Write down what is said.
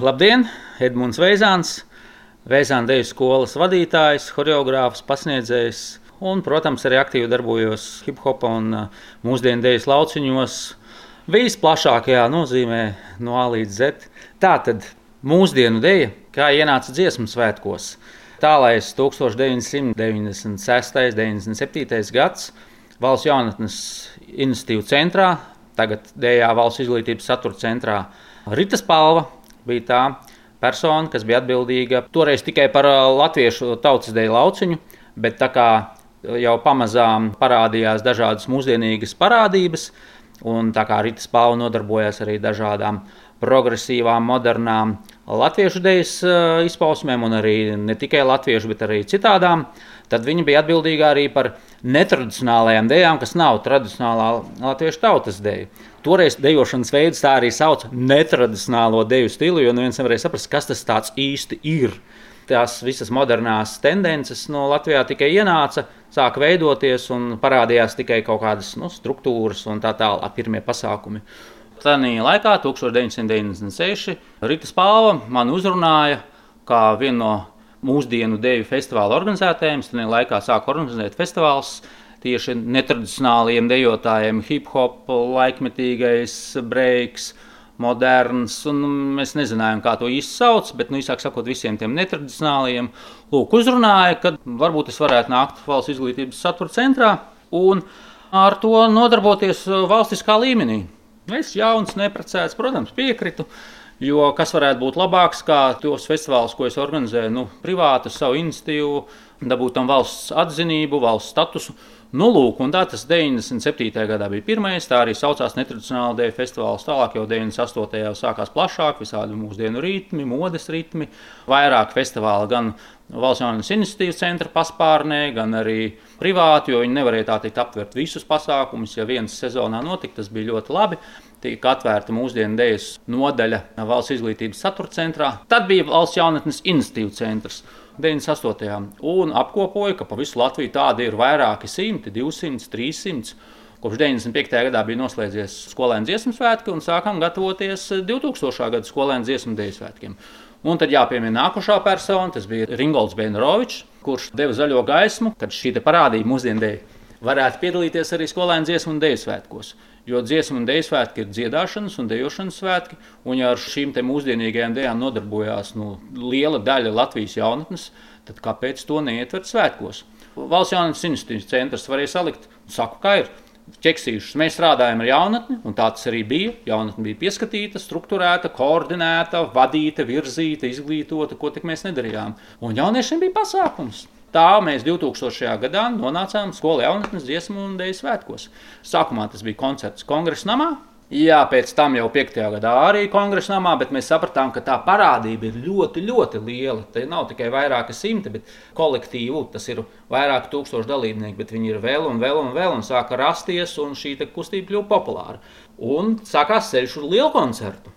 Labdien! Edmunds Veizāns, Veizāna deju skolas vadītājs, choreogrāfs, pasniedzējs un, protams, arī aktīvi darbojos hip hop un uh, mūsdienu dejas lauciņos. Visplašākajā nozīmē no A līdz Z. Tā tad mūsdienu deja, kā ienāca dziesmu svētkos. Tālais 1996. un 97. gads Valsts jaunatnes institīvu centrā, tagad Dējā valsts izglītības satura centrā Ritas Palva bija tā persona, kas bija atbildīga toreiz tikai par latviešu tautas deju lauciņu, bet tā kā jau pamazām parādījās dažādas mūsdienīgas parādības, un tā kā Rītas Pāvila nodarbojās arī dažādām progresīvām, modernām latviešu dejas izpausmēm, un arī ne tikai latviešu, bet arī citādām, tad viņa bija atbildīga arī par netradicionālajām dejām, kas nav tradicionālā latviešu tautas deja. Toreiz dejošanas veids tā arī sauc netradicionālo deju stilu, jo neviens nevarēja saprast, kas tas īsti ir. Tās visas modernās tendences no Latvijā tikai ienāca, sāka veidoties un parādījās tikai kaut kādas nu, struktūras un tā tālāk, pirmie pasākumi. Tajā laikā, 1996. Rītas Pāva man uzrunāja kā vienu no mūsdienu deju festivāla organizētājiem. Tajā laikā sāka organizēt festivāls tieši netradicionāliem dejotājiem, hip hop, laikmetīgais breiks. Moderns, un mēs nezinājām, kā to īsti sauc, bet, nu, īsāk sakot, visiem tiem netradicionāliem, lūk, uzrunāja, ka varbūt es varētu nākt valsts izglītības satura centrā un ar to nodarboties valstiskā līmenī. Es jauns, neprecēts, protams, piekritu. Jo kas varētu būt labāks, kā tos festivālus, ko es organizēju, nu, privātu, savu iniciatīvu, dabūt tam valsts atzinību, valsts statusu. Nu, lūk, un tā tas 97. gadā bija pirmais, tā arī saucās netradicionāla dēļa festivāls. Tālāk jau 98. jau sākās plašāk, visādi mūsdienu ritmi, modes ritmi, vairāk festivāli gan Valsts jaunības iniciatīvas centra paspārnē, gan arī privāti, jo viņi nevarēja tā teikt aptvert visus pasākumus. Ja viens sezonā notika, tas bija ļoti labi. Tika atvērta mūsdienu dēļas nodaļa Valsts izglītības satura centrā. Tad bija Valsts jaunatnes iniciatīvas centrs. 98. un apkopoja, ka pa visu Latviju tādi ir vairāki simti, 200, 300. Kopš 95. gadā bija noslēdzies skolēnu dziesmu svētki un sākām gatavoties 2000. gada skolēnu dziesmu dēļu svētkiem. Un tad jāpiemina nākošā persona, tas bija Ringolds Bēnrovičs, kurš deva zaļo gaismu, kad šī parādība mūsdienu dēļ varētu piedalīties arī skolēnu dziesmu un dēļu svētkos. Jo dziesmu un dēļu svētki ir dziedāšanas un dejošanas svētki, un ja ar šīm mūsdienīgajām dēļām nodarbojās nu, liela daļa Latvijas jaunatnes, tad kāpēc to neietver svētkos? Valsts jaunatnes institūcijas centrs varēja salikt, saku, kā ir ķeksīšus. Mēs strādājam ar jaunatni, un tā tas arī bija. Jaunatne bija pieskatīta, strukturēta, koordinēta, vadīta, virzīta, izglītota, ko tik mēs nedarījām. Un jauniešiem bija pasākums. Tā mēs 2000. gadā nonācām skolā jaunatnes dziesmu un dēļu svētkos. Sākumā tas bija koncerts kongresa namā, Jā, pēc tam jau 5. gadā arī kongresa namā, bet mēs sapratām, ka tā parādība ir ļoti, ļoti liela. Te nav tikai vairāki simti, bet kolektīvu tas ir vairāk tūkstoši dalībnieku, bet viņi ir vēl un vēl un vēl un sāka rasties, un šī kustība kļuva populāra. Un sākās ceļš uz lielu koncertu.